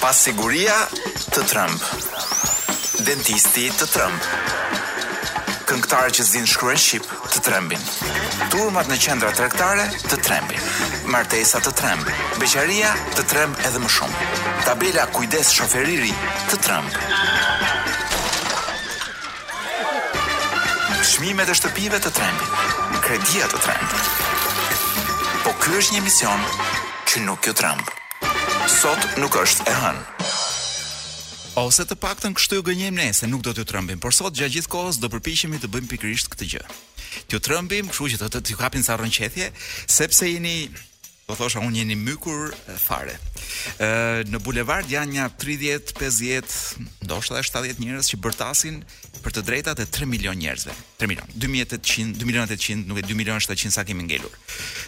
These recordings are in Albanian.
Pasiguria të trëmb, dentisti të trëmb, këngëtarët që s'dinë të shkruajnë shqip të trembin, turmat në qendra tregtare të trembin, martesa të tremb, beqaria të tremb edhe më shumë. Tabela kujdes shofer i ri të tremb. Çmimet e shtëpive të trembin, kredia të tremb. Po ky është një emision që nuk ju tremb. Sot nuk është e hënë. Ose të paktën kështu ju gënjejmë ne se nuk duam t'ju trëmbim, por sot gjatë gjithë kohës do përpiqemi të bëjmë pikërisht këtë gjë. T'ju trëmbim, kështu që të të, të kapin ca rrënqethje, sepse jeni Do thosha unë jeni mykur fare. Ë në bulevard janë nja 30, 50, ndoshta edhe 70 njerëz që bërtasin për të drejtat e 3 milion njerëzve. 3 milion, 2800, 2 milionë 800, nuk e 2 milionë 700 sa kemi ngelur.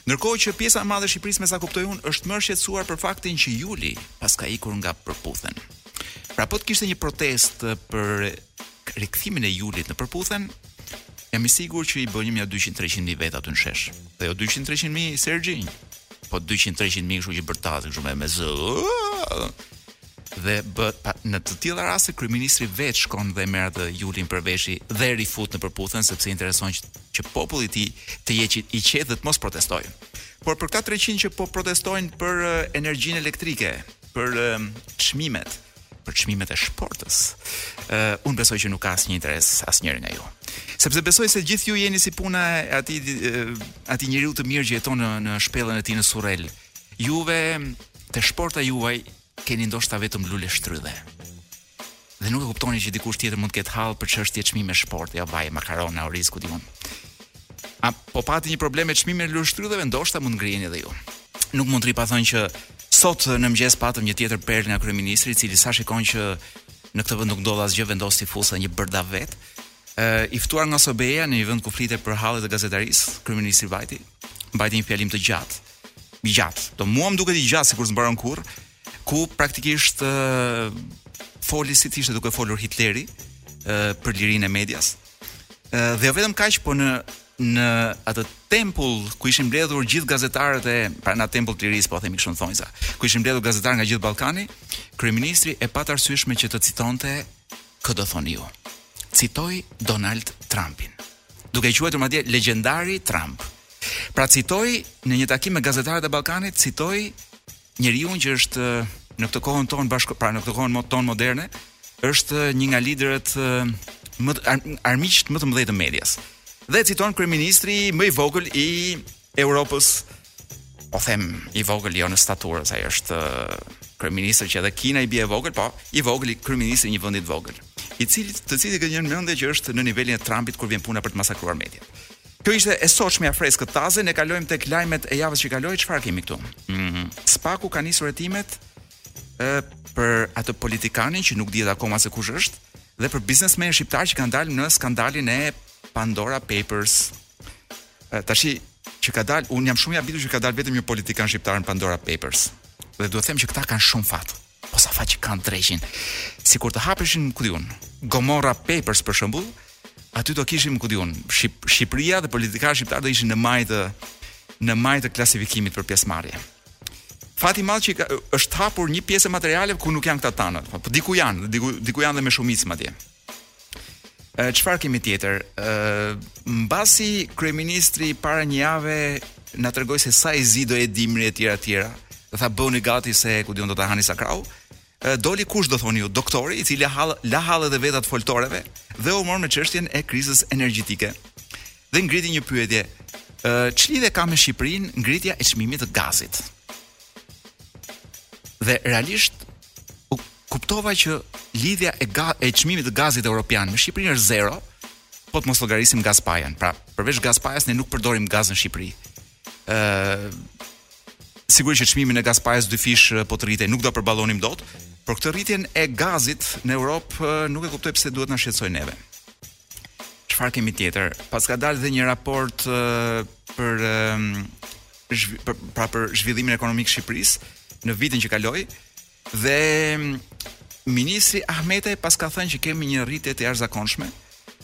Ndërkohë që pjesa e madhe e Shqipërisë me sa kuptoj unë është më shqetësuar për faktin që Juli paska ikur nga Përputhen. Pra po të kishte një protestë për rikthimin e Julit në Përputhen, Jam i sigurt që i bënim nja 200-300 mijë vetë aty në shesh. Dhe jo 200-300 mijë Sergjin. Po 200-300 mijë kështu që bërtasin kështu me me zë. Dhe bë, pa, në të tilla raste kryeministri vetë shkon dhe merr atë Julin për veshi dhe e rifut në Përputhen sepse i intereson që, që populli i tij të jetë i qetë dhe të mos protestojë. Por për këta 300 që po protestojnë për energjinë elektrike, për çmimet, për çmimet e shportës. Ë uh, unë besoj që nuk ka asnjë interes asnjëri nga ju. Sepse besoj se gjithë ju jeni si puna e atij uh, atij njeriu të mirë që jeton në në shpellën e tij në Surrel. Juve te shporta juaj keni ndoshta vetëm luleshtrydhe. Dhe nuk e kuptoni që dikush tjetër mund të ketë hall për çështje çmime shporte, a vaj, makarona, oriz ku di unë. A po pati një problem me çmimin e luleshtrydheve, ndoshta mund ngriheni edhe ju. Nuk mund të rri pa thënë që sot në mëngjes patëm një tjetër perlë nga kryeministri, i cili sa shikon që në këtë vend nuk ndodh asgjë, vendos t'ia fusë një bërdaf vetë. Ë i ftuar nga OSBE-ja në një vend ku flitet për hallet e gazetarisë, kryeministri vajti mbajti një fjalim të gjatë. I gjatë. Do mua më duket i gjatë sikur s'mbaron kurrë, ku praktikisht foli si të ishte duke folur Hitleri, për lirinë e medias, Dhe jo vetëm kaq, por në në atë tempull ku ishin mbledhur gjithë gazetarët e pra në tempull të Lirisë, po themi kështu në thonjza, ku ishin mbledhur gazetarë nga gjithë Ballkani, kryeministri e pa të arsyeshme që të citonte kë do thoni ju. Citoi Donald Trumpin. Duke e quajtur madje legjendari Trump. Pra citoi në një takim me gazetarët e Ballkanit, citoi njeriu që është në këtë kohën tonë bashkë pra në këtë kohën tonë moderne është një nga liderët më armiqt më të mëdhenj të medias. Dhe e citon kryeministri më i vogël i Europës, po them i vogël jo në staturë, se ai është kryeministër që edhe Kina i bie e vogël, po i vogël i kryeministër i një vendi të vogël, i cili të cilit e kanë një mendje që është në nivelin e Trumpit kur vjen puna për të masakruar mediat. Kjo ishte e sotshmja e freskët taze, ne kalojmë tek lajmet e javës që kaloi, çfarë kemi këtu? Mm, SPAK-u ka nisur hetimet ë për atë politikanin që nuk dihet akoma se kush është dhe për biznesmenët shqiptarë që kanë dalë në skandalin e Pandora Papers. E, tashi që ka dalë, unë jam shumë i habitur që ka dalë vetëm një politikan shqiptar në Pandora Papers. Dhe duhet të them që këta kanë shumë fat. Po sa fat që kanë dreqin. Sikur të hapeshin ku di unë, Gomorra Papers për shembull, aty do kishim ku di unë, Shqip, Shqipëria dhe politikanët shqiptarë do ishin në majë të në majë të klasifikimit për pjesëmarrje. Fati i madh që ka, është hapur një pjesë materiale ku nuk janë këta tanët, po, po diku janë, diku diku janë dhe me shumicë madje. Çfarë kemi tjetër? Ë mbasi kryeministri para një jave na tregoi se sa i zi do jetë dimri e tjera tjera. Dhe tha bëhuni gati se ku di unë do ta hani sa krau. Doli kush do thoni ju, doktori i cili hall, la hallet e veta të foltoreve dhe u mor me çështjen e krizës energjetike. Dhe ngriti një pyetje, ë ç'lidhje ka me Shqipërinë ngritja e çmimit të gazit? Dhe realisht kuptova që lidhja e ga, e çmimit të gazit europian me Shqipërinë është zero, po të mos llogarisim Gaz Pajën. Pra, përveç Gaz Pajës ne nuk përdorim gaz në Shqipëri. ë Sigurisht që çmimin e Gaz Pajës dyfish po të rritej, nuk do përballonim dot, por këtë rritjen e gazit në Europë nuk e kuptoj pse duhet të na shqetësojë neve. çfarë kemi tjetër? Paska dalë dhe një raport uh, për um, zhvi, për, pra për zhvillimin ekonomik të Shqipërisë në vitin që kaloi dhe ministri Ahmetaj paska thënë që kemi një rritje të jashtëzakonshme.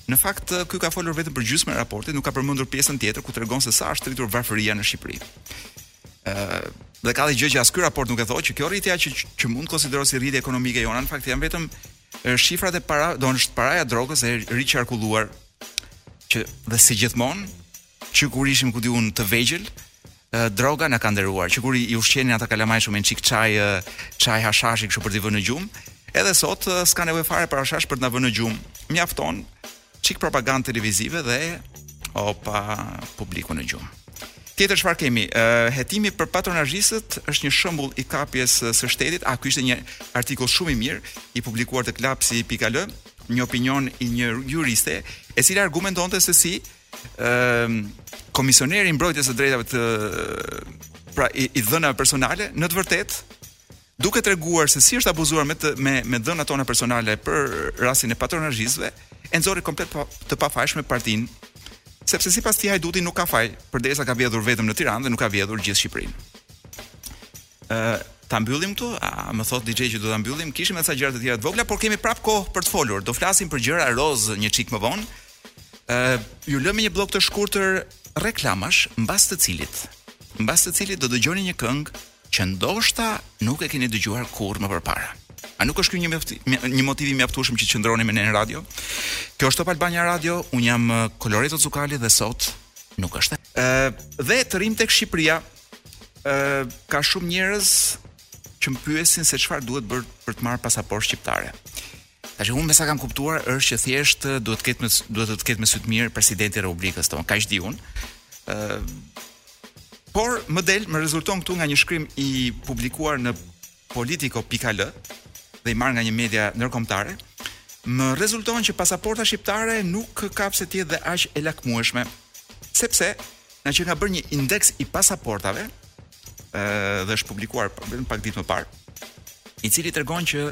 Në fakt ky ka folur vetëm për gjysmën e raportit, nuk ka përmendur pjesën tjetër ku tregon se sa është rritur varfëria në Shqipëri. Ë uh, dhe ka dhe një gjë që as ky raport nuk e thotë që kjo rritja që që mund të konsiderohet si rritje ekonomike jona në fakt janë vetëm shifrat e para, do është paraja e drogës e riqarkulluar që dhe si gjithmonë që kur ishim ku di unë të vegjël, droga na ka nderuar. Që kur i ushqenin ata kalamajtë shumë me një çik çaj, çaj hashashi kështu për t'i vënë në gjumë, edhe sot s'ka nevojë fare për hashash për të na vënë në gjumë. Mjafton Çik propagandë televizive dhe opa publiku në gjumë. Tjetër çfarë kemi? Uh, hetimi për patronazhistët është një shembull i kapjes së shtetit. A ky ishte një artikull shumë i mirë i publikuar te lapsi.al, një opinion i një juriste, e cila argumentonte se si ë uh, komisioneri i mbrojtjes së drejtave të pra i, i dhënave personale në të vërtetë duke treguar se si është abuzuar me të, me të dhënat tona personale për rastin e patronazhistëve, e nxori komplet pa, të pafajshme partinë, sepse sipas tij hajduti nuk ka faj, përderisa ka vjedhur vetëm në Tiranë dhe nuk ka vjedhur gjithë Shqipërinë. Ë, ta mbyllim këtu, a më thot DJ që do ta mbyllim, kishim dhe ca gjëra të tjera të vogla, por kemi prap kohë për të folur. Do flasim për gjëra roz një çik më vonë. Ë, ju lëmë një bllok të shkurtër reklamash, mbas të cilit, mbas të cilit do dëgjoni një këngë që ndoshta nuk e keni dëgjuar kurrë më përpara. A nuk është ky një mjafti, një motiv i mjaftueshëm që qëndroni me ne në radio? Kjo është Top Albania Radio, un jam uh, Koloreto Cukali dhe sot nuk është. Ë uh, dhe të rrim tek Shqipëria. Ë uh, ka shumë njerëz që më pyesin se çfarë duhet bërë për të marrë pasaportë shqiptare. Tash unë me sa kam kuptuar është që thjesht duhet të ketë me duhet të të ketë me sy të mirë presidenti i Republikës tonë, kaq di unë. ë Por më del, më rezulton këtu nga një shkrim i publikuar në politiko.al dhe i marrë nga një media ndërkombëtare, më rezulton që pasaporta shqiptare nuk ka pse të jetë dhe aq e lakmueshme, sepse na qenka bërë një indeks i pasaportave, ë dhe është publikuar pak ditë më parë, i cili tregon që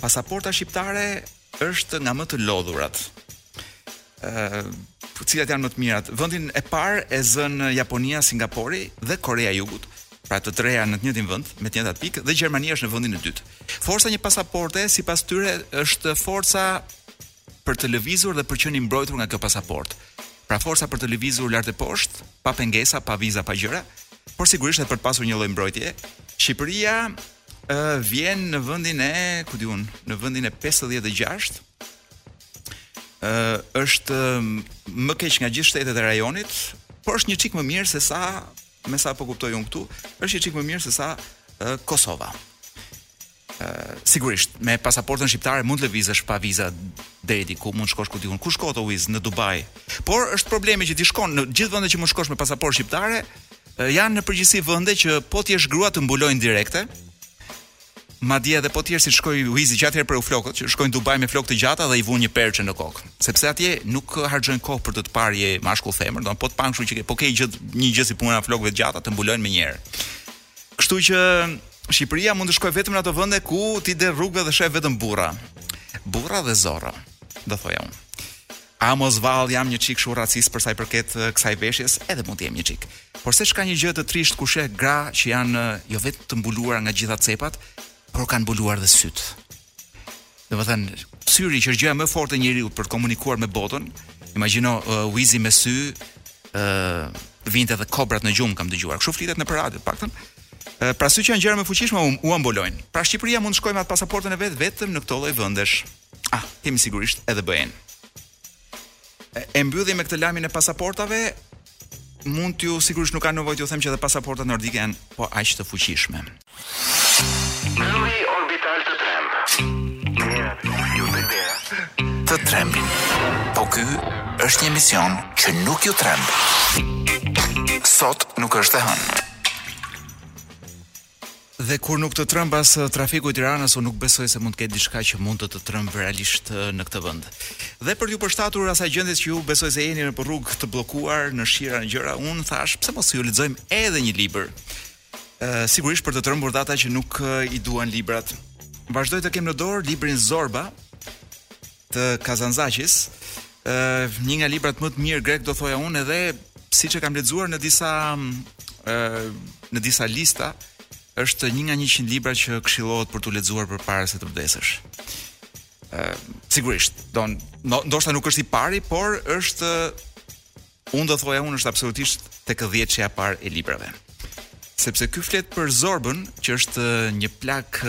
pasaporta shqiptare është nga më të lodhurat. Ëh, uh, cilat janë më të mirat? Vendin e parë e zën Japonia, Singapori dhe Koreja e Jugut, pra të treja në të njëjtin vend me të njëjtat pikë dhe Gjermania është në vendin e dytë. Forca e një pasaporte sipas tyre është forca për të lëvizur dhe për të qenë i mbrojtur nga kjo pasaportë. Pra forca për të lëvizur lart e poshtë, pa pengesa, pa viza, pa gjëra, por sigurisht edhe për të pasur një lloj mbrojtje. Shqipëria Ë vjen në vendin e, ku di un, në vendin e 56. Ë është më keq nga gjithë shtetet e rajonit, por është një çik më mirë se sa me sa po kuptoj un këtu, është një çik më mirë se sa ë, Kosova. Ë sigurisht, me pasaportën shqiptare mund të lëvizësh pa viza deri diku, mund të shkosh ku di un. Ku shkove ti o Wiz në Dubai? Por është problemi që të gjithë vendet që mund të shkosh me pasaportë shqiptare, Janë në përgjithësi vende që po të jesh grua të mbulojnë direkte. Madje edhe po të jesh si shkoi Wizi një herë që i rriti flokët, që shkoi në Dubai me flokë të gjata dhe i vunë një perçe në kokë. Sepse atje nuk harxhojnë kohë për të të parë je mashkull femër, domthonë po të panë kështu që ke, po ke gjë një gjë si puna flokëve të gjata të mbulojnë menjëherë. Kështu që Shqipëria mund të shkojë vetëm në ato vende ku ti del rrugëve dhe shef vetëm burra. Burra dhe zorra, do thoja unë. A mos vallë jam një çik shumë racist për sa i përket kësaj veshjes, edhe mund të jem një çik. Por seç ka një gjë të trisht kur sheh gra që janë jo vetëm të mbuluara nga gjitha cepat, por kanë mbuluar dhe syt. Domethënë, syri që është gjëja më e fortë e njeriut për të komunikuar me botën, imagjino uh, Uizi me sy, ë uh, vinte edhe kobrat në gjumë kam dëgjuar. Kështu flitet nëpër radio, paktën. Uh, pra sytë që janë gjëra më të fuqishme u, ua mbulojnë. Pra Shqipëria mund të shkojë me atë pasaportën e vet vetëm në këto lloj vendesh. Ah, kemi sigurisht edhe BE-në. E, e mbyllim me këtë lajmin e pasaportave. Mund t'ju sigurisht nuk ka nevojë t'ju them që edhe pasaportat nordike janë po aq të fuqishme. Ylli orbital të tremb. Të trembin. Po ky është një emision që nuk ju tremb. Sot nuk është e hënë. Dhe kur nuk të trëmb as trafiku i Tiranës, unë nuk besoj se mund të ketë diçka që mund të të trëmbë realisht në këtë vend. Dhe për t'ju përshtatur asaj gjendjes që ju besoj se jeni nëpër rrugë të bllokuar, në shira në gjëra, unë thash, pse mos ju lexojmë edhe një libër. Ë sigurisht për të trëmbur dhe ata që nuk i duan librat. Vazhdoj të kem në dorë librin Zorba, të Kazanzaqis, ë një nga librat më të mirë grek do thoja unë edhe siç e kam lexuar në disa ë në disa lista, është një nga 100 libra që këshillohet për t'u lexuar përpara se të vdesësh. ë sigurisht, don ndoshta nuk është i pari, por është Unë do thoja unë është absolutisht tek 10-shja e parë e librave. Sepse ky flet për Zorbën, që është një plak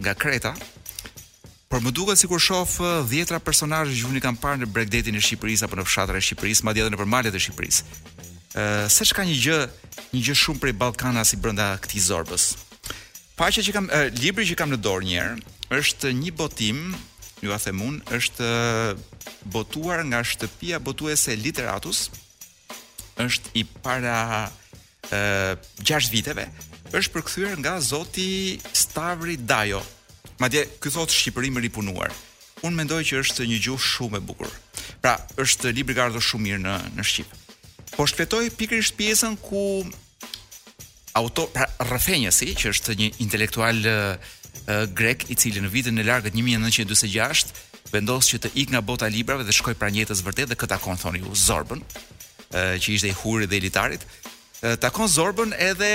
nga Kreta. Por më duket sikur shoh dhjetra personazhe që unë i kam parë në bregdetin e Shqipërisë apo në fshatrat e Shqipërisë, madje edhe nëpër malet e Shqipërisë. Ë, uh, seç ka një gjë, një gjë shumë prej ballkanasi brenda këtij Zorbës. Paqja që kam uh, libri që kam në dorë njëherë është një botim, jua them unë, është botuar nga shtëpia botuese Literatus. Është i para ë uh, 6 viteve, është përkthyer nga zoti Stavri Dajo. Madje ky thot shqipërim i ripunuar. Unë mendoj që është një gjuhë shumë e bukur. Pra, është libri ka ardhur shumë mirë në në shqip. Po shfletoj pikërisht pjesën ku autori pra rrëfenjësi që është një intelektual grek i cili në vitin e largët 1946 vendos që të ik nga bota e librave dhe të shkojë pranë jetës së vërtetë dhe kë takon thoni ju Zorbën që ishte i hurit dhe i litarit takon Zorbën edhe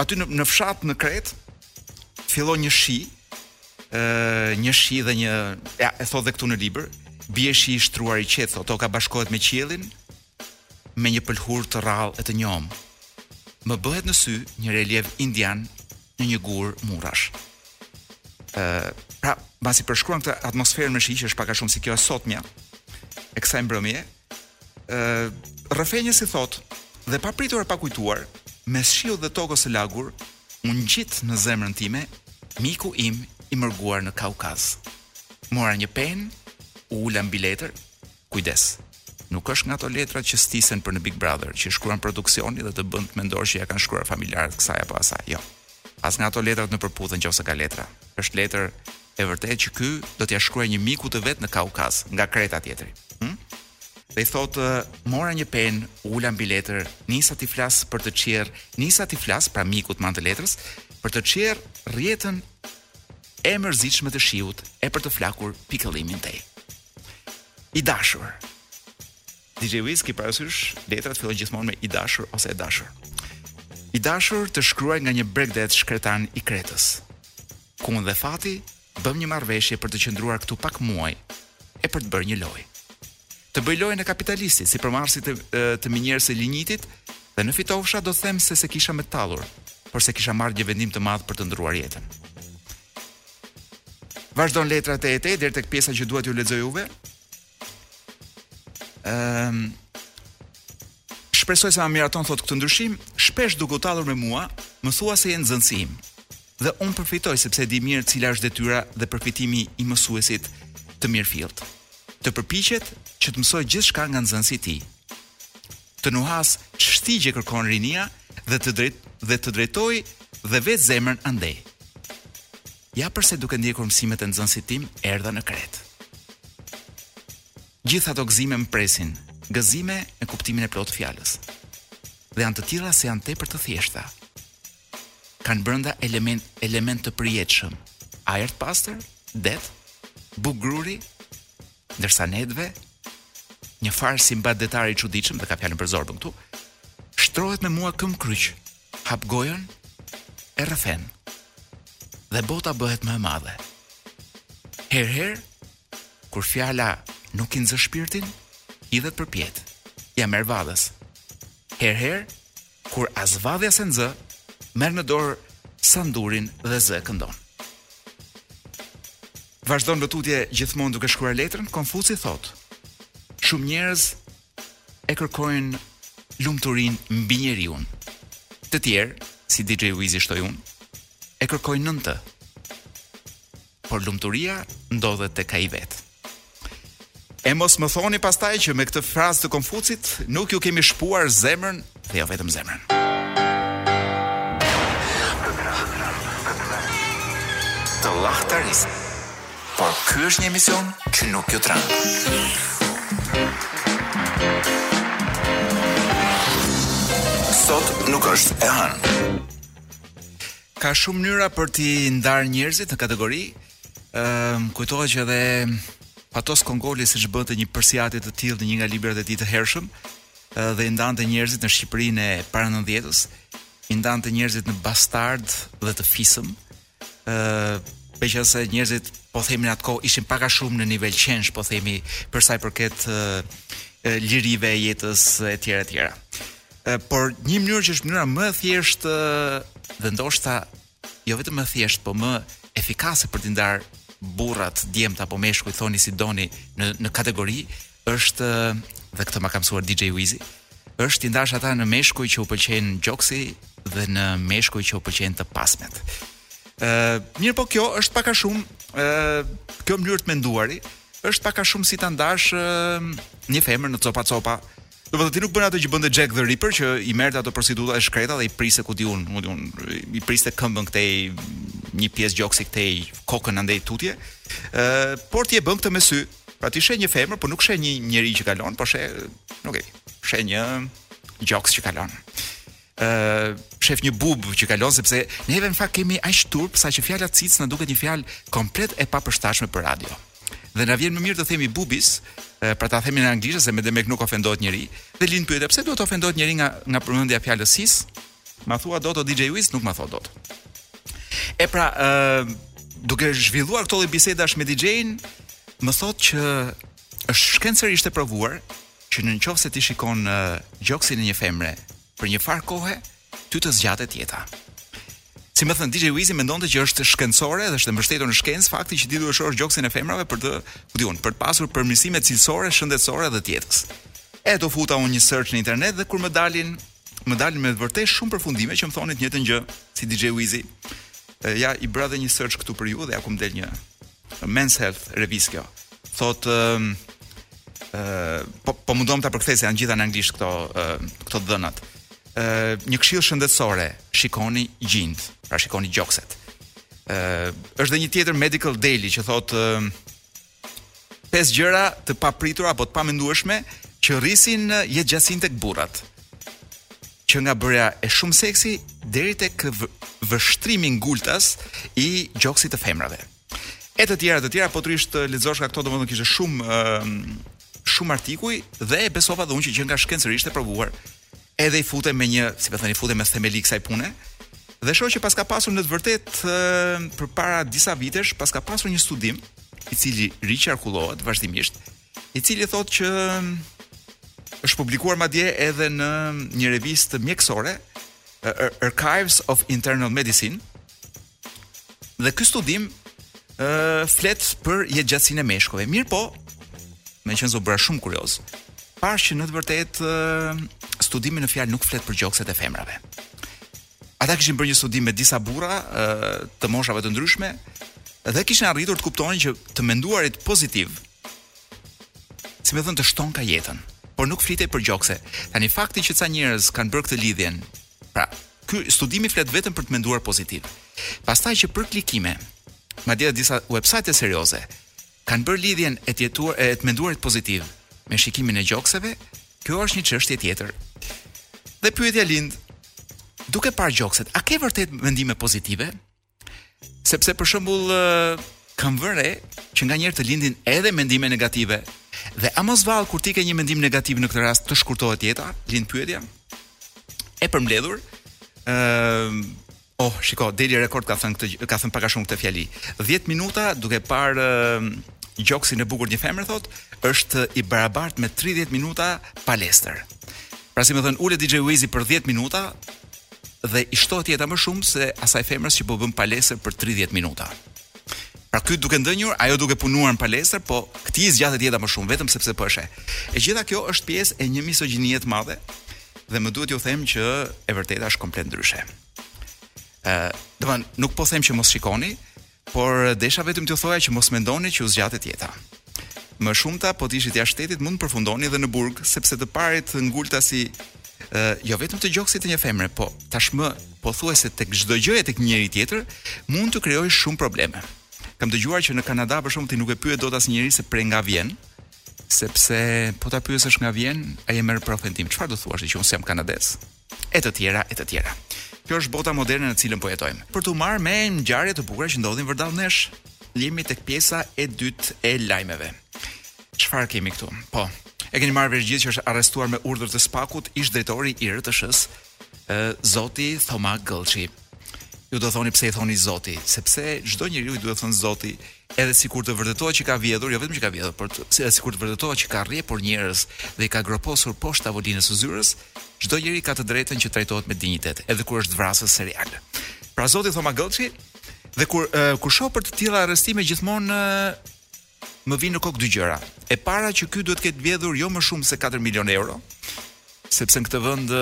aty në, në fshat në Kret fillon një shi një shi dhe një ja, e thotë dhe këtu në libër bie shi i shtruar i qetë toka bashkohet me qiellin me një pëlhurë të rrallë e të njomë. Më bëhet në sy një reliev indian në një gur murrash. Ë, pra, mbasi përshkruan këtë atmosferën me shi që është pak a shumë si kjo e sotmja e kësaj mbrëmje, ë, rrëfenjësi thotë, dhe papritur e pakujtuar, mes shiut dhe tokës së lagur, u ngjit në zemrën time, miku im i mërguar në Kaukaz. Mora një penë, u ula mbi letër, Kujdes. Nuk është nga ato letrat që stisen për në Big Brother, që i shkruan produksioni dhe të bën të mendosh që ia kanë shkruar familjarët kësaj apo asaj. Jo. As nga ato letrat në Përputhen në qoftë se ka letra. Është letër e vërtetë që ky do t'ia shkruajë një miku të vet në Kaukaz, nga Kreta tjetri. Hm? Dhe i thotë, mora një penë, u ula mbi letër, nisa t'i flas për të çjerrë, nisa t'i flas pra mikut me anë të letrës, për të çjerrë rrjetën e mërzitshme të shiut e për të flakur pikëllimin tej. I dashur. DJ Wiz ki parasysh letrat fillojnë gjithmonë me i dashur ose e dashur. I dashur të shkruaj nga një bregdet shkretan i Kretës. Ku unë dhe fati bëmë një marrëveshje për të qëndruar këtu pak muaj e për të bërë një lojë. Të bëj lojën e kapitalistit sipërmarrësit të, të minierës së linjitit dhe në fitofsha do të them se s'e kisha me tallur, por se kisha marrë një vendim të madh për të ndërruar jetën. Vazhdon letra te e te deri tek pjesa që duhet t'ju lexoj juve. Ehm um, Shpresoj se ma miraton thotë këtë ndryshim, shpesh duke u tallur me mua, më thua se je nxënësi im. Dhe unë përfitoj sepse e di mirë cila është detyra dhe përfitimi i mësuesit të mirëfilltë. Të përpiqet që të mësojë gjithçka nga nxënësi i tij. të nuhasë ç'shtigje kërkon rinia dhe të drejt dhe të drejtojë dhe vetë zemrën andej. Ja përse duke ndjekur mësimet e nxënësit tim erdha në Kretë. Gjithë ato gëzime më presin, gëzime në kuptimin e plotë të fjalës. Dhe janë të tilla se janë tepër të thjeshta. Kanë brenda element element të përjetshëm, ajër të pastër, det, bukë gruri, Ndërsa netëve, një farë Sinbad detari i çuditshëm dhe ka fjalën për Zorbën këtu, shtrohet me mua këmbëkryq, hap gojën e rrëfen. Dhe bota bëhet më e madhe. Herë herë, kur fjala nuk i nxë shpirtin, hidhet përpjetë. Ia merr valles. Herë herë, kur as vallja s'e nxë, merr në dorë sandurin dhe zë e këndon. Vazhdon më tutje gjithmonë duke shkruar letrën, Konfuci thotë, shumë njerëz e kërkojnë lumturinë mbi njeriun. Të tjerë, si DJ Wizi shtoj unë, e kërkojnë nën të. por lumturia ndodhet tek ai vetë. E mos më thoni pastaj që me këtë frazë të Konfucit nuk ju kemi shpuar zemrën dhe jo vetëm zemrën. Të llahtaris. Por ky është një emision që nuk ju tran. Sot nuk është e hënë. Ka shumë mënyra për t'i ndarë njerëzit në kategori. Ëm kujtohet që edhe Fatos Kongoli siç bënte një përsiatje të tillë në një nga librat e tij të hershëm dhe i ndante njerëzit në Shqipërinë e para 90-s, i ndante njerëzit në bastardë dhe të fisëm. Ë meqenëse njerëzit po themi në atë kohë ishin pak a shumë në nivel qensh, po themi për sa i përket lirive e jetës etj etj. por një mënyrë që është mënyra më e thjeshtë dhe ndoshta jo vetëm më e thjeshtë, por më efikase për t'i ndarë burrat, djemt apo meshkujt thoni si doni në në kategori është dhe këtë ma ka mësuar DJ Wizy, është t'i ndash ata në meshkuj që u pëlqen gjoksi dhe në meshkuj që u pëlqejnë të pasmet. Ë, uh, mirëpo kjo është pak a shumë ë uh, kjo mënyrë të menduari, është pak a shumë si ta ndash uh, një femër në copa copa, Domethënë ti nuk bën atë që bënte Jack the Ripper që i merrte ato prostitutat e shkreta dhe i priste ku di unë, ku di unë, i priste këmbën këtej një pjesë gjoksi këtej kokën andej tutje. Ë, por ti e bën këtë me sy. Pra ti sheh një femër, por nuk sheh një njeri që kalon, por sheh, nuk e di, sheh një gjoks që kalon. ë shef një bub që kalon sepse neve në fakt kemi aq turp sa që fjala cicë na duket një fjalë komplet e papërshtatshme për radio. Dhe na vjen më mirë të themi bubis, e, pra ta themi në anglisht se me demek nuk ofendohet njeri, dhe lind pyetja pse duhet të ofendohet njeri nga nga përmendja e fjalës sisë? Ma thua dot o DJ Wiz, nuk ma thotë dot. E pra, ë duke zhvilluar këto lloj bisedash me DJ-n, më thotë që Është shkencërisht e provuar që në qoftë se ti shikon uh, gjoksin e një femre për një farë kohe, ty të zgjatet jeta. Si me thënë, DJ Wizi mendonte që është shkencore dhe është e mbështetur në shkencë fakti që ti duhet të shohësh gjoksin e femrave për të, ku di unë, për të pasur përmirësime cilësore, shëndetësore dhe të jetës. E i futa unë një search në internet dhe kur më dalin, më dalin me vërtet shumë përfundime që më thonin të njëjtën gjë si DJ Wizi, ja i bëra dhe një search këtu për ju dhe ja ku më del një Men's Health revistë kjo. Thotë ë po po mundohem ta përkthej se janë të gjitha në anglisht këto këto të dhënat. ë një këshillë shëndetësore, shikoni gjinjtë, pra shikoni gjokset. ë është dhe një tjetër Medical Daily që thotë pesë gjëra të papritura apo të pamendueshme që rrisin jetëgjatësinë tek burrat. që nga bërja e shumë seksi deri tek vështrimi ngultas i gjoksit të femrave. E të tjera, e të tjera, po të rrish të lexosh nga këto domethënë kishte shumë shumë artikuj dhe e besova dhe unë që qenka shkencërisht e provuar. Edhe i futem me një, si me thënë, i futem me themeli kësaj pune. Dhe shoh që paska pasur në të vërtetë përpara disa vitesh paska pasur një studim i cili riqarkullohet vazhdimisht i cili thotë që është publikuar madje edhe në një revistë mjekësore, Archives of Internal Medicine. Dhe ky studim ë flet për jetëgjatësinë e meshkujve. Mirëpo, meqenëse u bëra shumë kurioz. Pashë që në të vërtetë studimi në fjalë nuk flet për gjokset e femrave. Ata kishin bërë një studim me disa burra të moshave të ndryshme dhe kishin arritur të kuptonin që të menduarit pozitiv si me thënë të shtonka jetën, por nuk flitej për gjokse. Tani fakti që ca njerëz kanë bërë këtë lidhjen, pra, ky studimi flet vetëm për të menduar pozitiv. Pastaj që për klikime, madje edhe disa websajte serioze, kanë bërë lidhjen e të jetuar e të menduarit pozitiv me shikimin e gjokseve, kjo është një çështje tjetër. Dhe pyetja lind, duke parë gjokset, a ke vërtet mendime pozitive? Sepse për shembull kam vënë re që nganjëherë të lindin edhe mendime negative. Dhe a mos vallë kur ti ke një mendim negativ në këtë rast të shkurtohet jeta? Lind pyetja. E përmbledhur, ë Oh, shiko, Daily Record ka thënë këtë ka thënë pak a shumë këtë fjali. 10 minuta duke parë gjoksin e bukur të një femre thotë, është i barabartë me 30 minuta palestër. Pra si me thënë, ulet DJ Wizi për 10 minuta dhe i shtohet jeta më shumë se asaj femrës që po bën palestër për 30 minuta. Pra ky duke ndenjur, ajo duke punuar në palestër, po këtij i zgjatet jeta më shumë vetëm sepse po sheh. E gjitha kjo është pjesë e një mizogjinie të madhe, dhe më duhet t'ju them që e vërteta është komplet ndryshe. Ë, uh, domethënë, nuk po them që mos shikoni, por desha vetëm t'ju thoja që mos mendoni që ju zgjatet jeta. Më e shumta po të ishit jashtë shtetit mund të përfundoni edhe në burg, sepse të parit ngultazi ë uh, jo vetëm të gjoksit të një femre, po tashmë pothuajse tek çdo gjëje tek një njeri tjetër mund të krijojë shumë probleme. Kam dëgjuar që në Kanada për shkak ti nuk e pyet dot asnjeri se prej nga vjen, Sepse po ta pyesësh nga vjen, ai e merr për ofendim. Çfarë do thuash ti që unë s'jam kanadez? E të tjera, e të tjera. Kjo është bota moderne në cilën po jetojmë. Për t'u marrë me ngjarje të bukura që ndodhin vërdall nesh, jemi tek pjesa e dytë e lajmeve. Çfarë kemi këtu? Po, E keni marrë vesh të gjithë që është arrestuar me urdhër të SPAK-ut ish-drejtori i RTSH-së ë zoti Thoma Gëllçi. Ju do thoni pse i thoni Zoti, sepse çdo njeriu i duhet thënë Zoti, edhe sikur të vërtetohet që ka vjedhur, jo vetëm që ka vjedhur, por edhe sikur të vërtetohet që ka rrjepur njerëz dhe i ka groposur poshtë tavolinës së zyrës, çdo njeri ka të drejtën që trajtohet me dinjitet, edhe kur është vrasës serial. Pra Zoti Thoma Gëllçi dhe kur uh, kur shoh për të tilla arrestime gjithmonë uh, Më vijnë në kokë dy gjëra. E para që ky duhet të ketë vjedhur jo më shumë se 4 milionë euro, sepse në këtë vend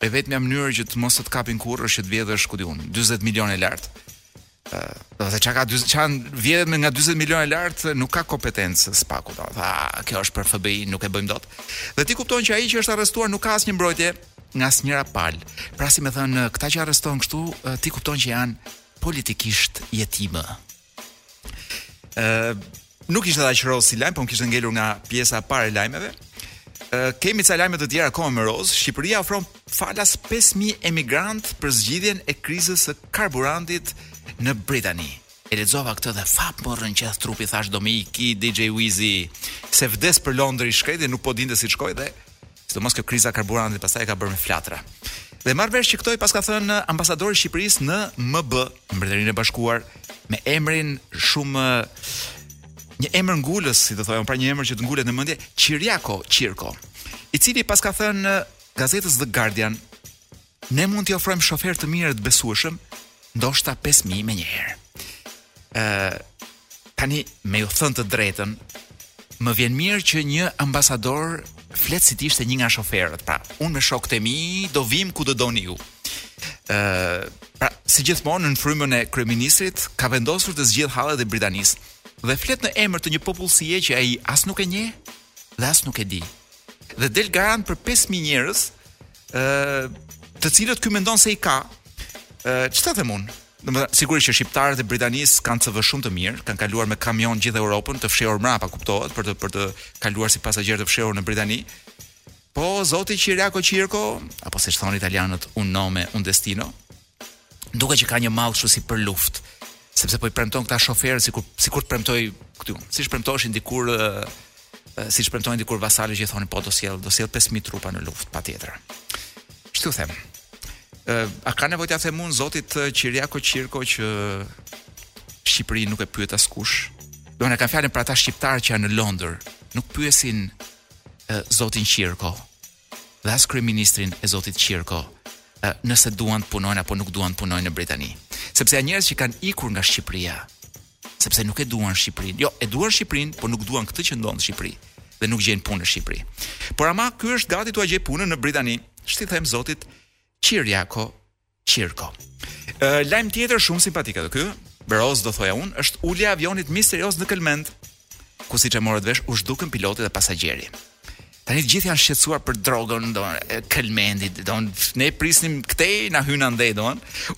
e vetmja mënyrë që të mos të kapin kurrë është që të vjedhësh ku di unë 40 milionë lart. Do të çka dy çan vjedhet me nga 40 milionë lart nuk ka kompetencë spaku do. Tha, kjo është për FBI, nuk e bëjmë dot. Dhe ti kupton që ai që është arrestuar nuk ka asnjë mbrojtje nga asnjëra palë. Pra si me thënë, këta që arrestohen kështu, ti kupton që janë politikisht jetimë. Ë nuk ishte aq roz si lajm, po më kishte ngelur nga pjesa e parë e lajmeve. Ë kemi ca lajme të tjera akoma më roz. Shqipëria ofron falas 5000 emigrantë për zgjidhjen e krizës së karburantit në Britani. E lexova këtë dhe fap më rrënqeth trupi thashë do më iki DJ Wizi se vdes për Londër i shkreti nuk po dinte si të shkoj dhe Sidomos kjo kriza karburantit pastaj e ka bërë me flatra. Dhe marr vesh që këto i paska thënë eh, ambasadori i Shqipërisë në MB, në Mbretërinë e Bashkuar, me emrin shumë eh, një emër ngulës, si të thonë, pra një emër që të ngulet në mendje, Qirjako Qirko, i cili paska thënë eh, gazetës The Guardian Ne mund t'i ofrojmë shoferë të mirë të besueshëm, ndoshta 5000 menjëherë. Ë tani me ju thënë të drejtën, më vjen mirë që një ambasador flet si të ishte një nga shoferët. Pra, unë me shokët e mi do vim ku do doni ju. Ë, pra, si gjithmonë në frymën e kryeministrit ka vendosur të zgjidhë hallet e Britanisë dhe flet në emër të një popullsie që ai as nuk e njeh dhe as nuk e di. Dhe del garant për 5000 njerëz ë të cilët ky mendon se i ka ë ç'ta them unë Domethënë sigurisht që shqiptarët e Britanisë kanë CV shumë të mirë, kanë kaluar me kamion gjithë Europën të fshehur mrapa kuptohet për të për të kaluar si pasagjerë të fshehur në Britani. Po zoti Qirjako Qirko, apo siç thonë italianët un nome un destino, duket që ka një mall kështu si për luftë, sepse po i premton këta shoferë sikur sikur të premtojë këtu, siç premtoshin dikur siç premtonin dikur vasalët që i thonin po do sjell do sjell 5000 trupa në luftë patjetër. Ç'të them? Ë a ka nevojë t'ia them unë zotit Qirjako Qirko që Shqipëri nuk e pyet askush. Do na kanë fjalën për ata shqiptarë që janë në Londër, nuk pyesin zotin Qirko, dhe as kryeministrin e zotit Qirko nëse duan të punojnë apo nuk duan të punojnë në Britani. Sepse janë njerëz që kanë ikur nga Shqipëria, sepse nuk e duan Shqipërinë. Jo, e duan Shqipërinë, por nuk duan këtë që ndodh në Shqipëri dhe nuk gjejnë punë në Shqipëri. Por ama ky është gati t'ua gjejë punën në Britani. Ç'ti them zotit Qirjako, Qirko. Uh, lajm tjetër shumë simpatik edhe ky. Pe rozë do thoja unë, është ulja e avionit misterioz në Kelmend, ku siç e morët vesh u zhdukën piloti dhe pasagjeri. Tani të gjithë janë shqetësuar për drogën, do Kelmendi, do ne prisnim këtej na hyjnë andej do.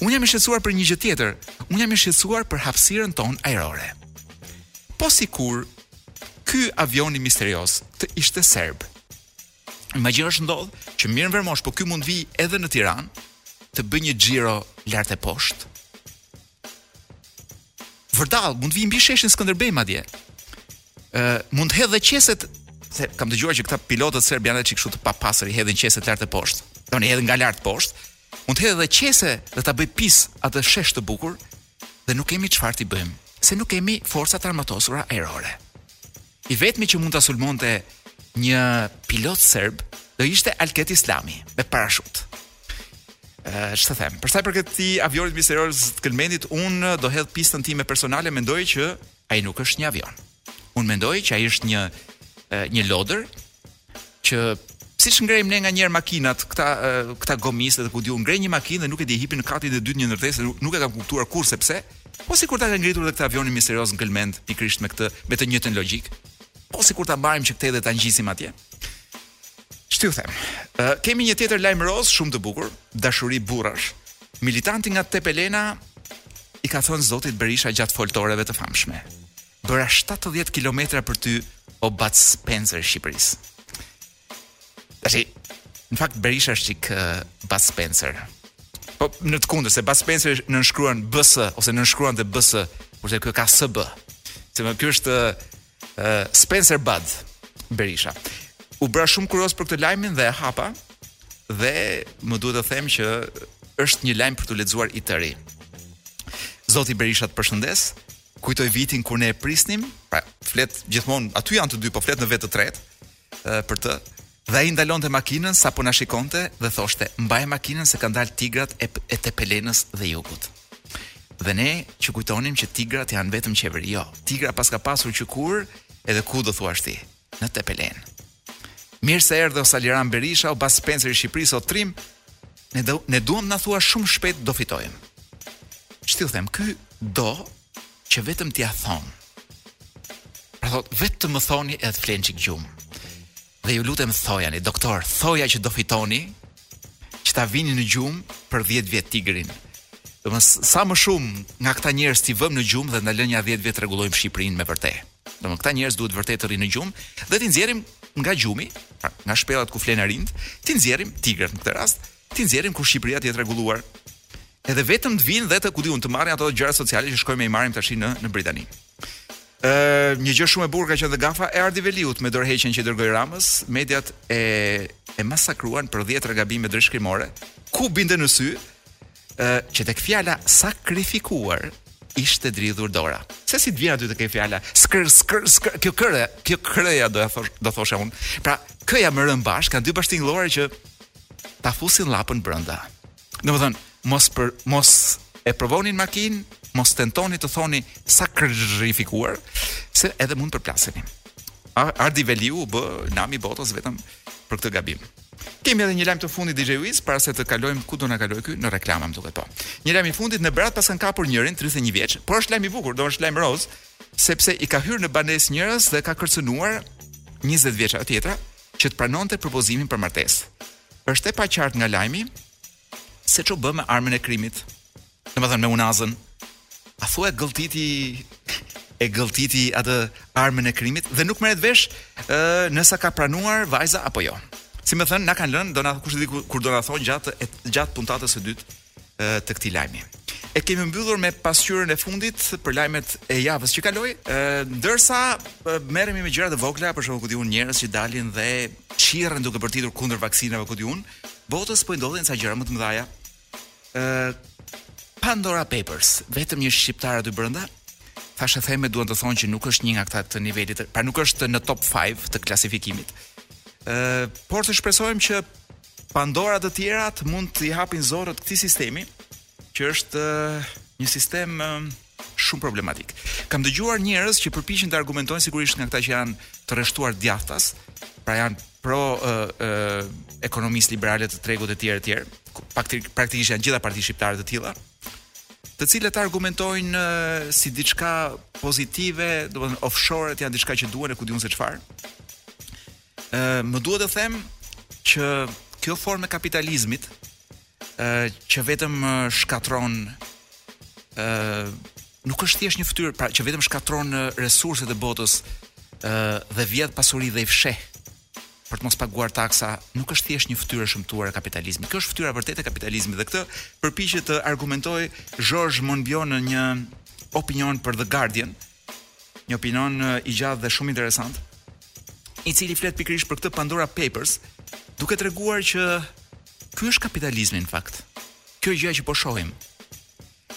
Unë jam i shqetësuar për një gjë tjetër. Unë jam i shqetësuar për hapësirën tonë ajrore. Po sikur ky avioni misterioz të ishte serb. Imagjino është ndodh që mirë Vermosh, po ky mund të vijë edhe në Tiranë, të bëjë një xhiro lart e poshtë. Vërdall, mund të vijë mbi sheshin Skënderbej madje. Ë, mund të hedhë dhe qeset se kam dëgjuar që këta pilotët serbë janë çik kështu të papastër i hedhin qeset lart e poshtë. Don i hedhin nga lart poshtë. Mund të hedhë dhe qese dhe ta bëjë pis atë shesh të bukur dhe nuk kemi çfarë t'i bëjmë, se nuk kemi forca të armatosura ajrore. i vetmi që mund ta sulmonte një pilot serb do ishte Alket Islami me parashutë. Ëh, ç'të them? Për sa i përket këtij avionit misterioz të Kelmendit, unë do hedh pistën time personale, mendoj që ai nuk është një avion. Unë mendoj që ai është një një lodër që siç ngrejmë ne nganjëherë makinat, këta këta gomistë dhe ku di unë ngrejnë një makinë dhe nuk e di e hipin në katin e dytë një ndërtese, nuk, nuk e kam kuptuar kurrë sepse, po sikur ta kanë ngritur edhe këtë avionin misterioz në Kelmend, pikërisht me këtë me të njëjtën logjikë. Po sikur ta mbajmë që këtë edhe ta ngjisim atje. Ç'të them? Uh, kemi një tjetër lajm rozë shumë të bukur, dashuri burrash. Militanti nga Tepelena i ka thënë Zotit Berisha gjatë foltoreve të famshme. Bëra 70 kilometra për ty o Bud Spencer i Shqipërisë. Tashi, në fakt Berisha është çik uh, Bud Spencer. Po në të kundër se Bud Spencer nënshkruan BS ose nënshkruante BS, kurse ky ka SB. Se më ky është uh, Spencer Bud Berisha. U bëra shumë kurioz për këtë lajmin dhe e hapa dhe më duhet të them që është një lajm për t'u lexuar i tëri. Zoti Berisha të përshëndes, kujtoj vitin kur ne e prisnim, pra flet gjithmonë, aty janë të dy, po flet në vetë të tretë për të. Dhe ai ndalonte makinën sapo na shikonte dhe thoshte, "Mbaj makinën se kanë dalë tigrat e, e Tepelenës dhe Jugut." Dhe ne që kujtonim që tigrat janë vetëm qeveri, jo. Tigra paska pasur që kur edhe ku do thuash ti. në Tepelenë. Mirë se erdhe o Sali Ram Berisha, o Bad Spenser i Shqipërisë, o Trim, ne, do, ne duam na thua shumë shpejt do fitojmë. Ç'ti u them, ky do që vetëm t'ia thon. Pra thot, vetëm më thoni edhe të flenë çik gjumë. Dhe ju lutem thojani, doktor, thoja që do fitoni, që ta vini në gjumë për 10 vjet tigrin. Domthon sa më shumë nga këta njerëz t'i vëmë në gjumë dhe na lënë nja 10 vjet rregullojmë Shqipërinë me vërtet. Domethënë këta njerëz duhet vërtet të rrinë në gjumë dhe t'i nxjerrim nga gjumi, pra nga shpellat ku flen arinjtë, t'i nxjerrim tigrat në këtë rast, t'i nxjerrim kur Shqipëria të jetë rregulluar. Edhe vetëm të vinë dhe të ku di unë të marrin ato gjëra sociale që shkojmë i marrim tashi në në Britani. Ë një gjë shumë e bukur ka qenë dhe gafa e Ardi Veliut me dorëheqjen që i dërgoi Ramës, mediat e e masakruan për 10 gabime drejtshkrimore, ku binte në sy, ë që tek fjala sakrifikuar ishte dridhur dora. Se si të vjen aty te ke fjala skr skr skr kjo kërë, kjo kërëja do ia thosh do thosha unë. Pra, këja më rë bash kanë dy bashkëtingëllore që ta fusin llapën brenda. Domethën mos për mos e provoni në makinë, mos tentoni të thoni sakrifikuar, se edhe mund të përplaseni. Ardi Veliu u bë nami i botës vetëm për këtë gabim. Kemi edhe një lajm të fundit DJ Wiz para se të kalojmë ku do na kalojë ky në reklama më duket po. Një lajm i fundit në Berat pas kanë kapur njërin 31 vjeç, por është lajm i bukur, domethënë është lajm roz, sepse i ka hyrë në banesë njërës dhe ka kërcënuar 20 vjeçe ajo tjetra që të pranonte propozimin për martesë. Është e paqartë nga lajmi se ç'u bë me armën e krimit. Domethënë me unazën A thua e gëlltiti E gëlltiti atë armën e krimit Dhe nuk merret vesh uh, nëse ka pranuar vajza apo jo Si me thënë, na kanë lënë, do na kush di kur do na thonë gjatë gjatë puntatës së dytë të këtij lajmi. E kemi mbyllur me pasqyrën e fundit për lajmet e javës që kaloi, ndërsa merremi me gjëra të vogla, për shembull ku di unë njerëz që dalin dhe çirren duke bërtitur kundër vaksinave ku di unë, botës po i ndodhin ca gjëra më të mëdha. Pandora Papers, vetëm një shqiptar aty brenda. Thashetheme duan të thonë që nuk është një nga këta të nivelit, pra nuk është në top 5 të klasifikimit. Ë, por të shpresojmë që Pandora të tjera të mund t'i hapin zorrët këtij sistemi, që është një sistem Shumë problematik. Kam dëgjuar njerëz që përpiqen të argumentojnë sigurisht nga këta që janë të rreshtuar djathtas, pra janë pro ë ë ekonomisë liberale të tregut etj etj. Praktik, praktikisht janë gjitha partitë shqiptare të tilla, të cilët argumentojnë si diçka pozitive, domethënë offshore-t janë diçka që duhen e ku di unë se çfarë. Ë më duhet të them që kjo formë e kapitalizmit që vetëm shkatërron ë nuk është thjesht një fytyrë, pra që vetëm shkatërron resurset e botës ë edhe vjedh pasuri dhe i fsheh për të mos paguar taksa, nuk është thjesht një fytyrë e shëmtuar e kapitalizmit. Kjo është fytyra e vërtetë e kapitalizmit dhe këtë përpiqet të argumentojë George Monbiot në një opinion për The Guardian, Një opinion i gjatë dhe shumë interesant, i cili flet pikërisht për këtë Pandora Papers, duke treguar që ky është kapitalizmi në fakt. Kjo gjëja që po shohim.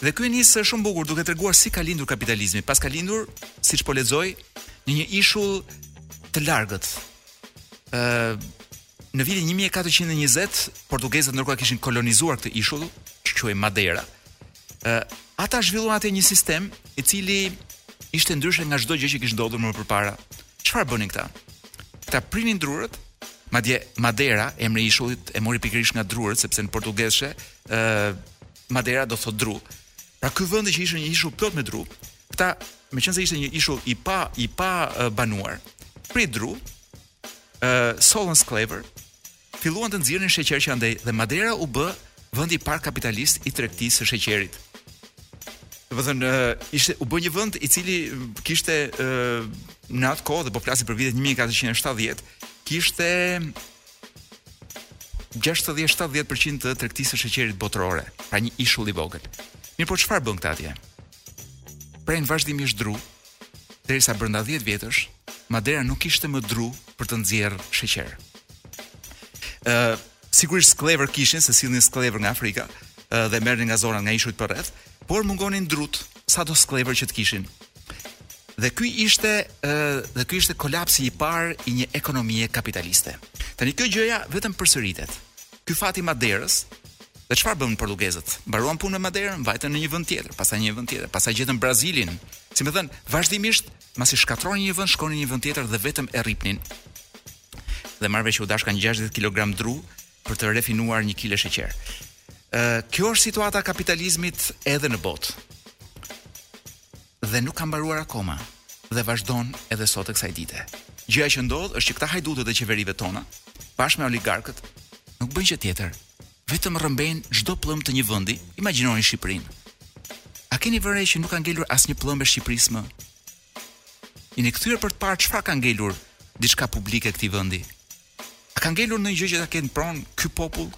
Dhe ky nis shumë bukur duke treguar si ka lindur kapitalizmi. Paska lindur, siç po lexoj, në një ishull të largët. Ë në vitin 1420 portugezët ndërkohë kishin kolonizuar këtë ishull, që quhej Madeira. ë ata zhvilluan atje një sistem i cili ishte ndryshe nga çdo gjë që kish ndodhur më përpara. Çfarë bënin këta? Këta prisnin drurët, madje Madera, emri i ishullit e mori pikërisht nga drurët sepse në portugezshe ë Madera do thotë dru. Pra ky vendi që ishte një ishull plot me dru, këta meqenëse ishte një ishull i pa i pabanuar, pri dru, ë sollën skllevër, filluan të nxirrnin sheqer që andej dhe Madera u bë vendi i parë kapitalist i tregtisë së sheqerit. Domethënë ishte u bë një vend i cili kishte në atë kohë dhe po flasim për vitet 1470, kishte 60-70% të tregtisë së sheqerit botërore, pra një ishull i vogël. Mirëpo çfarë bënë këta atje? Prenë vazhdimisht dru, derisa brenda 10 vjetësh Madera nuk kishte më dru për të nxjerrë sheqer. Ë uh, sigurisht skllevër kishin se sillnin skllevër nga Afrika uh, dhe merrnin nga zonat nga ishujt përreth, por mungonin drutë sado skllevër që të kishin. Dhe ky ishte uh, dhe ky ishte kolapsi i parë i një ekonomie kapitaliste. Tani kjo gjëja vetëm përsëritet. Ky fati i Maderës Dhe çfarë bënë portugezët? Mbaruan punë me Maderën, vajtën në një vend tjetër, pastaj në një vend tjetër, pastaj gjetën Brazilin. Si me thënë, vazhdimisht, masi shkatërronin një vend, shkonin në një vend tjetër dhe vetëm e rripnin. Dhe marr vesh u dashkan 60 kg dru për të refinuar një kile sheqer. Ë, kjo është situata e kapitalizmit edhe në botë. dhe nuk ka mbaruar akoma dhe vazhdon edhe sot e kësaj dite. Gjëja që ndodh është që këta hajdutët e qeverive tona, bashkë me oligarkët, nuk bëjnë gjë tjetër, vetëm rrëmbejnë çdo pëllëmbë të një vendi, imagjinoni Shqipërinë. A keni vënë re që nuk ka ngelur asnjë pëllëmbë e Shqipërisë më? Jeni kthyer për të parë çfarë ka ngelur diçka publike këtij vendi. A ka ngelur ndonjë gjë që ta kenë pronë ky popull?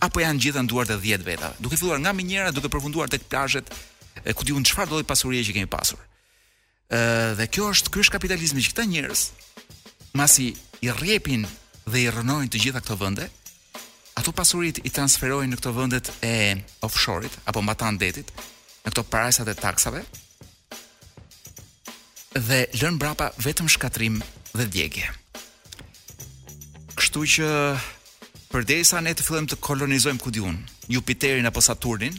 Apo janë të gjitha në duart e dhjetë vetave? Duke filluar nga minjera, duke përfunduar tek plazhet e ku di un çfarë do lloj pasurie që kemi pasur. Ë dhe kjo është ky është kapitalizmi që këta njerëz masi i rrjepin dhe i rrënojnë të gjitha këto vende, ato pasurit i transferojnë në këto vendet e offshore-it apo matan detit, në këto parajsat e taksave, dhe lënë mbrapa vetëm shkatrim dhe djegje. Kështu që përderisa ne të fillojmë të kolonizojmë ku di un Jupiterin apo Saturnin,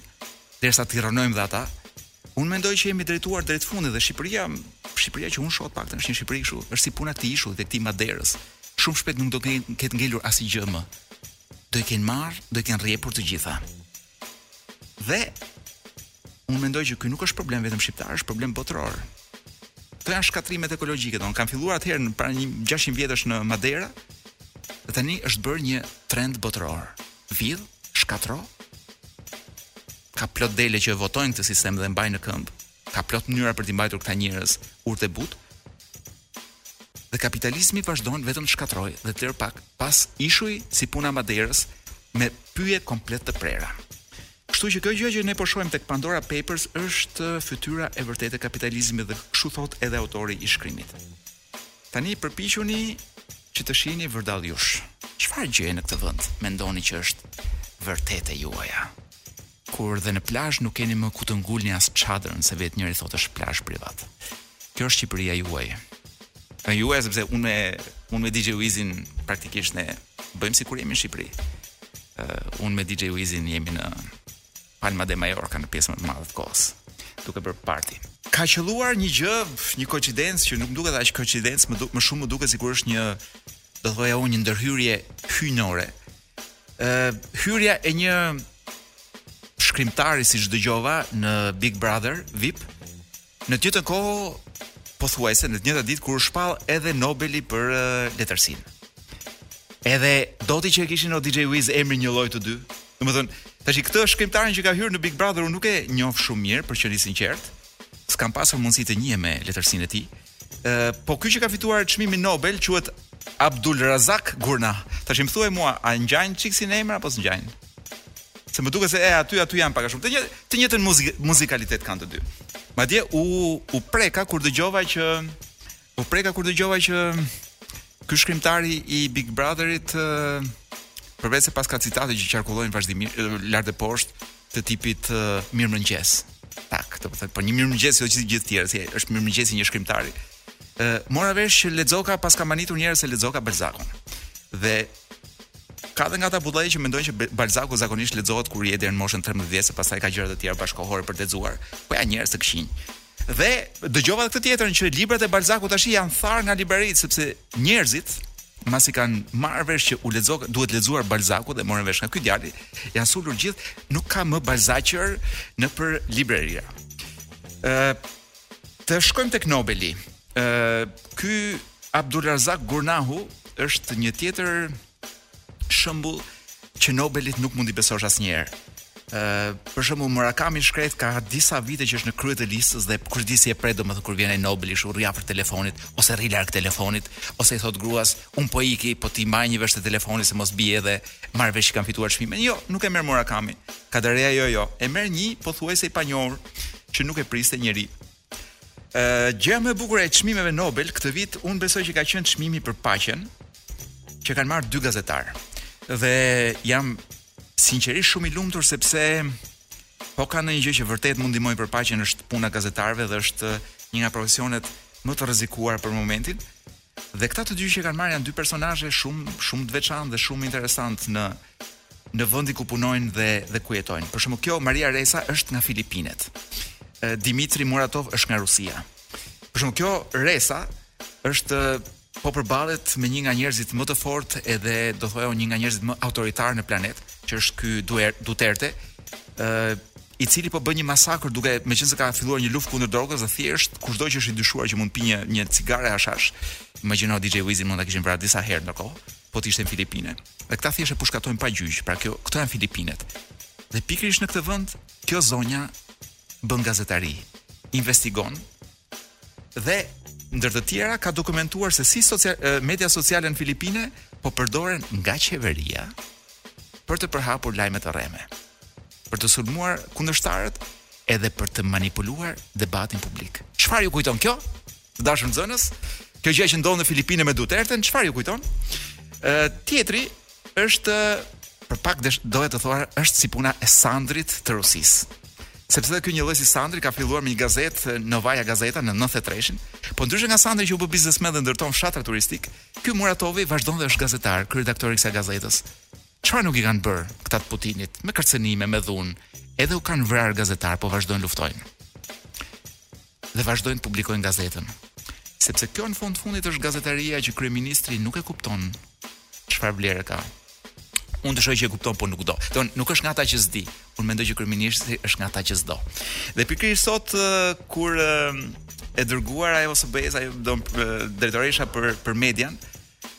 derisa t'i rrënojmë dhe ata, unë mendoj që jemi drejtuar drejt fundit dhe Shqipëria, Shqipëria që unë shoh të paktën është një Shqipëri kështu, është si puna e këtij ishullit, e këtij Maderës. Shumë shpejt nuk do të ketë ngelur asgjë më. Do i kenë marr, do i kenë rrjepur të gjitha. Dhe unë mendoj që ky nuk është problem vetëm shqiptar, është problem botëror. Këto janë shkatrimet ekologjike, që kanë filluar atëherë para 600 vjetësh në Madeira. Dhe tani është bërë një trend botëror. Vidh, shkatro. Ka plot dele që votojnë këtë sistem dhe mbajnë në këmbë. Ka plot mënyra për t'i mbajtur këta njerëz urtë e butë. Dhe kapitalizmi vazhdon vetëm të shkatrojë dhe të lërë pak pas ishuj si puna Maderës me pyje komplet të prera. Kështu që kjo gjë që ne po shohim tek Pandora Papers është fytyra e vërtetë e kapitalizmit dhe kështu thot edhe autori i shkrimit. Tani përpiquni që të shihni vërdall jush. Çfarë gjëje në këtë vend mendoni që është vërtetë e juaja? Kur dhe në plazh nuk keni më ku të ngulni as çadrën se vjen njëri thotë është plazh privat. Kjo është Shqipëria juaj. E juaj sepse unë me unë me DJ Wizin praktikisht ne bëjmë sikur jemi në Shqipëri. Uh, unë me DJ Wizin jemi në Palma de Mallorca në pjesën më të madhe të kohës, duke bërë party ka qëlluar një gjë, një koincidencë që nuk duket aq koincidencë, më shumë më duket sikur është një do thoja unë një ndërhyrje hyjnore Ë hyrja e një shkrimtari siç dëgjova në Big Brother VIP në të njëjtën kohë pothuajse në të njëjtën ditë kur u shpall edhe Nobeli për uh, letërsinë. Edhe do ti që e kishin o DJ Wiz emrin njëlloj të dy. Domethënë, tash këtë shkrimtarin që ka hyrë në Big Brother unë nuk e njoh shumë mirë për të qenë i sinqert. S'kam pasur mundësi të njihem me letërsinë e tij. po ky që ka fituar çmimin Nobel quhet Abdul Razak Gurna. Tash më thuaj mua, a ngjajnë çik si emra apo s'ngjajnë? Se më duket se aty aty janë pak a shumë. Të një të njëjtën muzik, muzikalitet kanë të dy. Madje u u preka kur dëgjova që u preka kur dëgjova që ky shkrimtari i Big Brotherit përveç se paska citate që qarkullojnë vazhdimisht lart e poshtë, të tipit uh, mirëmëngjes. Tak, do të thotë, po një mirëmëngjes jo si gjithë tjerë, si është mirëmëngjesi një shkrimtari. Ë uh, mora vesh që lexoka paska mahnitur njerëz se lexoka Balzakun. Dhe ka dhe nga ata budallë që mendojnë që Balzaku zakonisht lexohet kur je deri në moshën 13 vjeç, pastaj ka gjëra të tjera bashkëkohore për të lexuar. Po ja njerëz të këqinj. Dhe dëgjova këtë tjetrën që librat e Balzakut tash janë tharë nga libraritë sepse njerëzit mbasi kanë marrë vesh që u lexo duhet lexuar Balzaku dhe morën vesh nga ky djali, janë sulur gjithë, nuk ka më Balzakër nëpër libraria. Ë të shkojmë tek Nobeli. Ë ky Abdul Razak Gurnahu është një tjetër shembull që Nobelit nuk mund t'i besosh asnjëherë. Ë, për shembull Murakami i shkretë ka disa vite që është në krye të listës dhe kush di si e pret domethënë kur vjen ai Nobeli a rri afër telefonit ose rri larg telefonit ose i thotë gruas un po iki po ti mbaj një vesh te telefoni se mos bie edhe marr vesh që kam fituar çmimin. Jo, nuk e merr Murakami. Kadareja jo jo, e merr një pothuajse i panjohur që nuk e priste njeri. Ë gjëja më e bukur e çmimeve Nobel këtë vit, unë besoj që ka qenë çmimi për paqen që kanë marrë dy gazetarë. Dhe jam sinqerisht shumë i lumtur sepse po ka ndonjë gjë që vërtet mund ndihmojë për paqen është puna e gazetarëve dhe është një nga profesionet më të rrezikuara për momentin. Dhe këta të dy që kanë marrë janë dy personazhe shumë shumë të veçantë dhe shumë interesantë në në vendin ku punojnë dhe dhe ku jetojnë. Për shembull, kjo Maria Resa është nga Filipinet. Dimitri Muratov është nga Rusia. Për shembull, kjo Resa është po përballet me një nga njerëzit më të fortë edhe do thoja një nga njerëzit më autoritarë në planet, që është ky Duterte, ë i cili po bën një masakër duke meqenëse ka filluar një luftë kundër drogës dhe thjesht kushdo që është i dyshuar që mund të pijë një një cigare hashash. Imagjino DJ Wizin mund ta kishin vrarë disa herë ndërkohë, po të ishte në Filipine. Dhe këta thjesht e pushkatojnë pa gjyq, pra kjo këto janë Filipinet. Dhe pikërisht në këtë vend kjo zonja bën gazetari, investigon Dhe ndër të tjera ka dokumentuar se si social, mediat sociale në Filipine po përdoren nga qeveria për të përhapur lajme të rreme, për të sulmuar kundërshtarët edhe për të manipuluar debatin publik. Çfarë ju kujton kjo? Të dashur nxënës, kjo gjë që ndodh në Filipine me Duterten, çfarë ju kujton? Ë tjetri Është për pak desh, do me thënë është si puna e Sandrit të Rusisë. Sepse dhe ky njëlloj si Sandri ka filluar me një gazetë Novaja Gazeta në 93-shin, po ndryshe nga Sandri që u bë biznesmen dhe ndërton fshatra turistikë, ky Muratovi vazhdon dhe është gazetar, kryeredaktor i kësaj gazetës. Çfarë nuk i kanë bërë këta të Putinit me kërcënime, me dhunë, edhe u kanë vrarë gazetarë, po vazhdojnë luftojnë. dhe vazhdojnë të publikojnë gazetën. Sepse kjo në fund të fundit është gazetaria që kryeministri nuk e kupton çfarë vlere ka. Unë dyshoj që e kupton, po nuk do. Don, nuk është nga ata që s'di. Unë mendoj që kryeministri është nga ata që s'do. Dhe pikërisht sot kur e dërguar ajo e OSBE-së, ajo, don, drejtoresha për për median,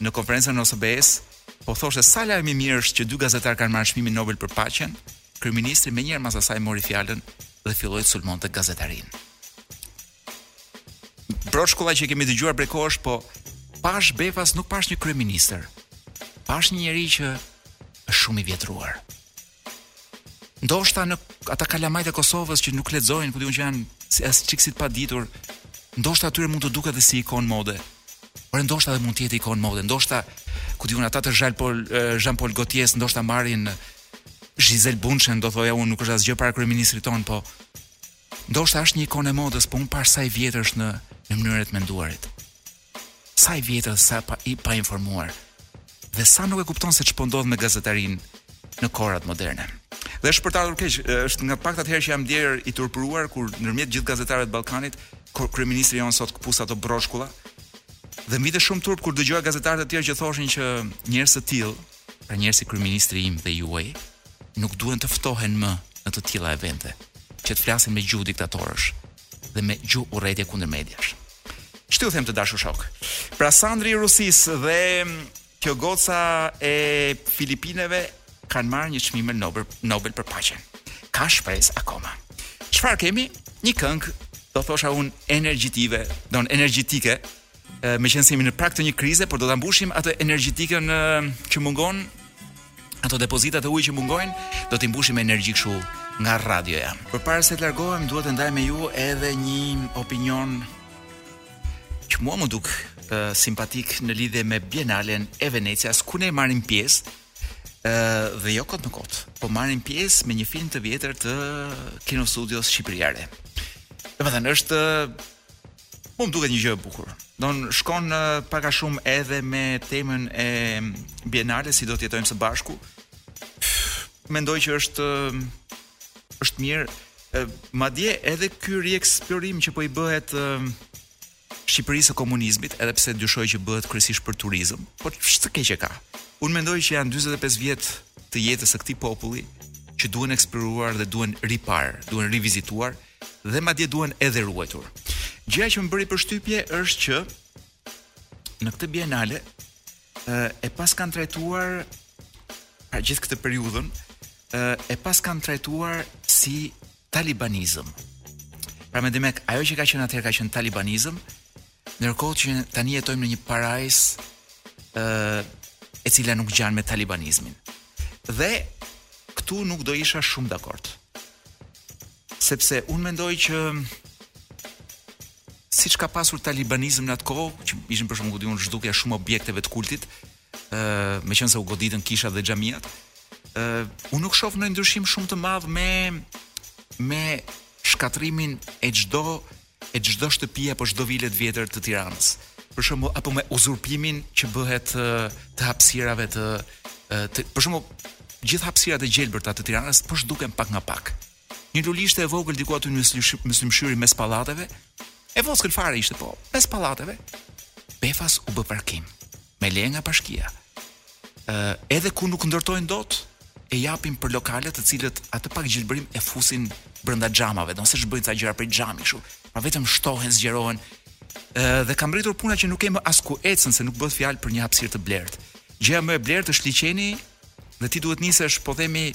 në konferencën e OSBE-së, po thoshte sa lajm i mirë është që dy gazetarë kanë marrë çmimin Nobel për paqen, kryeministri menjëherë mas asaj mori fjalën dhe filloi të sulmonte gazetarinë. Broçkulla që i kemi dëgjuar prej kohësh, po pashë befas, nuk pashë një kryeministër. Pashë një njeri që është shumë i vjetruar. Ndoshta në ata kalamajtë e Kosovës që nuk lexojnë, ku di unë që janë si ca çikë si të paditur, ndoshta atyre mund të duket dhe si ikonë mode. Por ndoshta edhe mund të jetë ikonë mode, ndoshta ku di unë ata të Jean Paul Jean Paul Gaultier ndoshta marrin Gisele Bündchen, do thoja unë nuk është asgjë para kryeministrit tonë, po ndoshta është një ikonë e modës, po unë pashë sa i vjetër është në në mënyrën e të menduarit. Sa i vjetër sa pa, i painformuar dhe sa nuk e kupton se ç'po ndodh me gazetarinë në kohërat moderne. Dhe është për të ardhur keq, është nga të paktat herë që jam ndier i turpëruar kur ndërmjet gjithë gazetarëve të Ballkanit, kur kryeministri jonë sot këpuste ato broçkulla. Dhe më vinte shumë turp kur dëgjoja gazetarët e tjerë që thoshin që njerëz të tillë, pra njerëz si kryeministri im dhe juaj, nuk duhen të ftohen më në të tilla evente, që të flasin me gjuhë diktatorësh. dhe me gjuhë urrejtjeje kundër mediash. Ç't'ju them të dashur shokë. Pra Sandri i Rusisë dhe kjo goca e Filipineve kanë marrë një çmim Nobel Nobel për paqen. Ka shpresë akoma. Çfarë kemi? Një këngë, do thosha unë energjetive, don energjetike, Meqenëse jemi në prag të një krize, por do ta mbushim atë energjetikën që mungon, ato depozitat e ujit që mungojnë, do t'i mbushim me energji kështu nga radioja. Përpara se të largohem, duhet të ndaj me ju edhe një opinion që mua m'u duk uh, simpatik në lidhje me Bienalen e Venecias, ku ne marrim pjesë uh, dhe jo kot më kot, po marrim pjesë me një film të vjetër të Kinostudios Shqipëria e Re. Domethënë është Mua më duket një gjë e bukur. Don shkon pak a shumë edhe me temën e Bienales, si do të jetojmë së bashku. Mendoj që është është mirë. Madje edhe ky rieksplorim që po i bëhet Shqipërisë së komunizmit, edhe pse dyshoj që bëhet kryesisht për turizëm, por ç'të keqe ka. Unë mendoj që janë 45 vjet të jetës së këtij populli që duhen eksploruar dhe duhen riparë, duhen rivizituar. dhe madje duhen edhe ruajtur. Gjëja që më bëri përshtypje është që në këtë bienale e paskan trajtuar pra gjithë këtë periudhën e paskan trajtuar si talibanizëm. Pra me demek, ajo që ka qenë atëherë ka qenë talibanizëm, ndërkohë që tani jetojmë në një parajsë e cila nuk ngjan me talibanizmin. Dhe këtu nuk do isha shumë dakord. Sepse unë mendoj që siç ka pasur talibanizëm në atë kohë, që ishin për shembull ku di unë zhdukja shumë objekteve të kultit, ë uh, meqenëse u goditën kishat dhe xhamiat, ë uh, unë nuk shoh ndonjë ndryshim shumë të madh me me shkatërrimin e çdo e çdo shtëpie apo çdo vile të vjetër të Tiranës. Për shembull, apo me uzurpimin që bëhet të hapësirave të, të për shembull, gjithë hapësirat e gjelbërta të Tiranës po zhduken pak nga pak. Një lulishte e vogël diku aty në Myslym Shyri mes pallateve, e vockël fare ishte po, mes pallateve. Befas u bë parkim. me leje nga bashkia. Ë edhe kur nuk ndërtojnë dot, e japin për lokale të cilat atë pak gjelbërim e fusin brenda xhamave, do të thotë bëjnë ca gjëra prej xhami kështu. Pa pra vetëm shtohen, zgjerohen. Ë dhe ka mbërritur puna që nuk kemë as ku ecim se nuk bëhet fjalë për një hapësirë të blertë. Gjëja më e blertë është liqeni Dhe ti duhet të nisesh, po themi,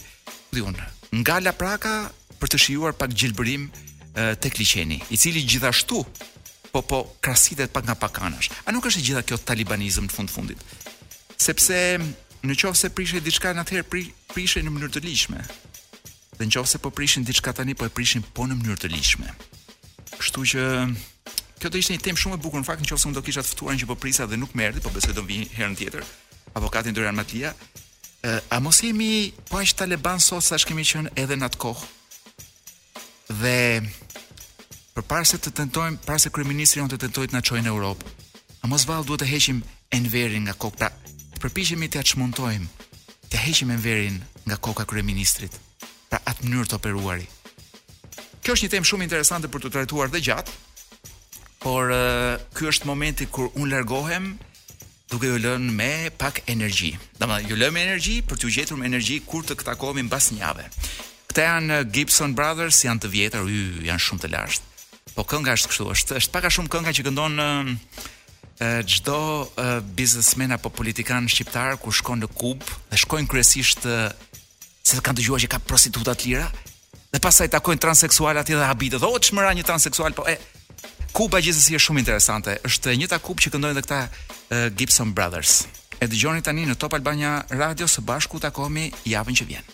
ku di unë, nga Lapraka për të shijuar pak gjelbërim tek liqeni, i cili gjithashtu po po krasitet pak nga pak anash. A nuk është e gjitha kjo talibanizëm në fund të fundit? Sepse në qoftë se prishej diçka në atëherë pri, prishej në mënyrë të ligjshme. Dhe nëse po prishim diçka tani po e prishim po në mënyrë të ligjshme. Kështu që kjo do ishte një temë shumë e bukur në fakt nëse unë do kisha të ftuar një që po prisa dhe nuk më erdhi, po besoj do vi herën tjetër. Avokati Dorian Matlija, eh, a mos jemi po aq taleban sot sa kemi qenë edhe në atë kohë? Dhe përpara se të tentojmë, para se kryeministri jonë të tentojë të na çojë në Europë, a mos vallë duhet të heqim Enverin nga koka? Pra, përpiqemi t'ia çmontojmë T'ia heqim Enverin nga koka kryeministrit për atë mënyrë të operuari. Kjo është një temë shumë interesante për t'u trajtuar dhe gjatë. Por ky është momenti kur unë largohem duke ju lënë me pak energji. Domethënë ju lë me energji për t'ju gjetur me energji kur të takohemi mbas një jave. Këta janë Gibson Brothers, janë të vjetër, y, janë shumë të lashtë. Po kënga është kështu, është është pak a shumë kënga që këndon Çdo biznesmen apo politikan shqiptar kur shkon në Kubë, dhe shkojnë kryesisht se kanë dëgjuar që ka prostituta të lira, dhe pastaj takojnë transseksualë atje dhe habitet, oh ç'më ra një transseksual, po e Kuba gjithsesi është shumë interesante. Është e njëjta Kubë që këndojnë edhe këta Gibson Brothers. E dëgjoni tani në Top Albania Radio së bashku takohemi javën që vjen.